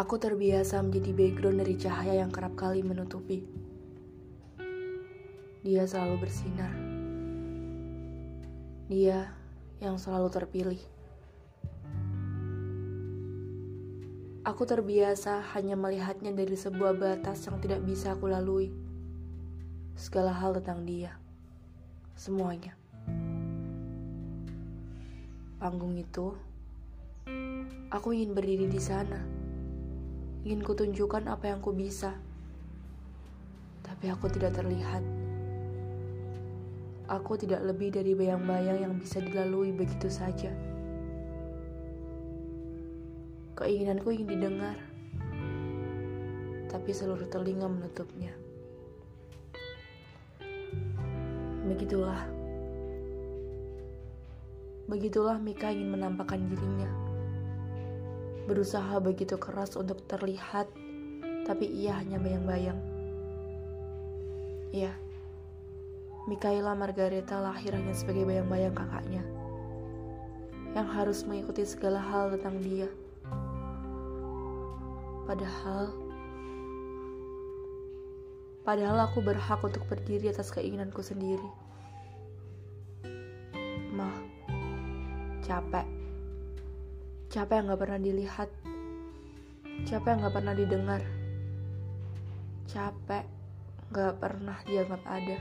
Aku terbiasa menjadi background dari cahaya yang kerap kali menutupi. Dia selalu bersinar. Dia yang selalu terpilih. Aku terbiasa hanya melihatnya dari sebuah batas yang tidak bisa aku lalui. Segala hal tentang dia. Semuanya. Panggung itu, aku ingin berdiri di sana. Ingin kutunjukkan apa yang ku bisa. Tapi aku tidak terlihat. Aku tidak lebih dari bayang-bayang yang bisa dilalui begitu saja. Keinginanku ingin didengar, tapi seluruh telinga menutupnya. Begitulah. Begitulah Mika ingin menampakkan dirinya. Berusaha begitu keras untuk terlihat, tapi ia hanya bayang-bayang. Iya, Mikaela Margareta lahir hanya sebagai bayang-bayang kakaknya, yang harus mengikuti segala hal tentang dia. Padahal, padahal aku berhak untuk berdiri atas keinginanku sendiri. Mah, capek. Capek yang gak pernah dilihat. Capek yang gak pernah didengar. Capek gak pernah dianggap ada.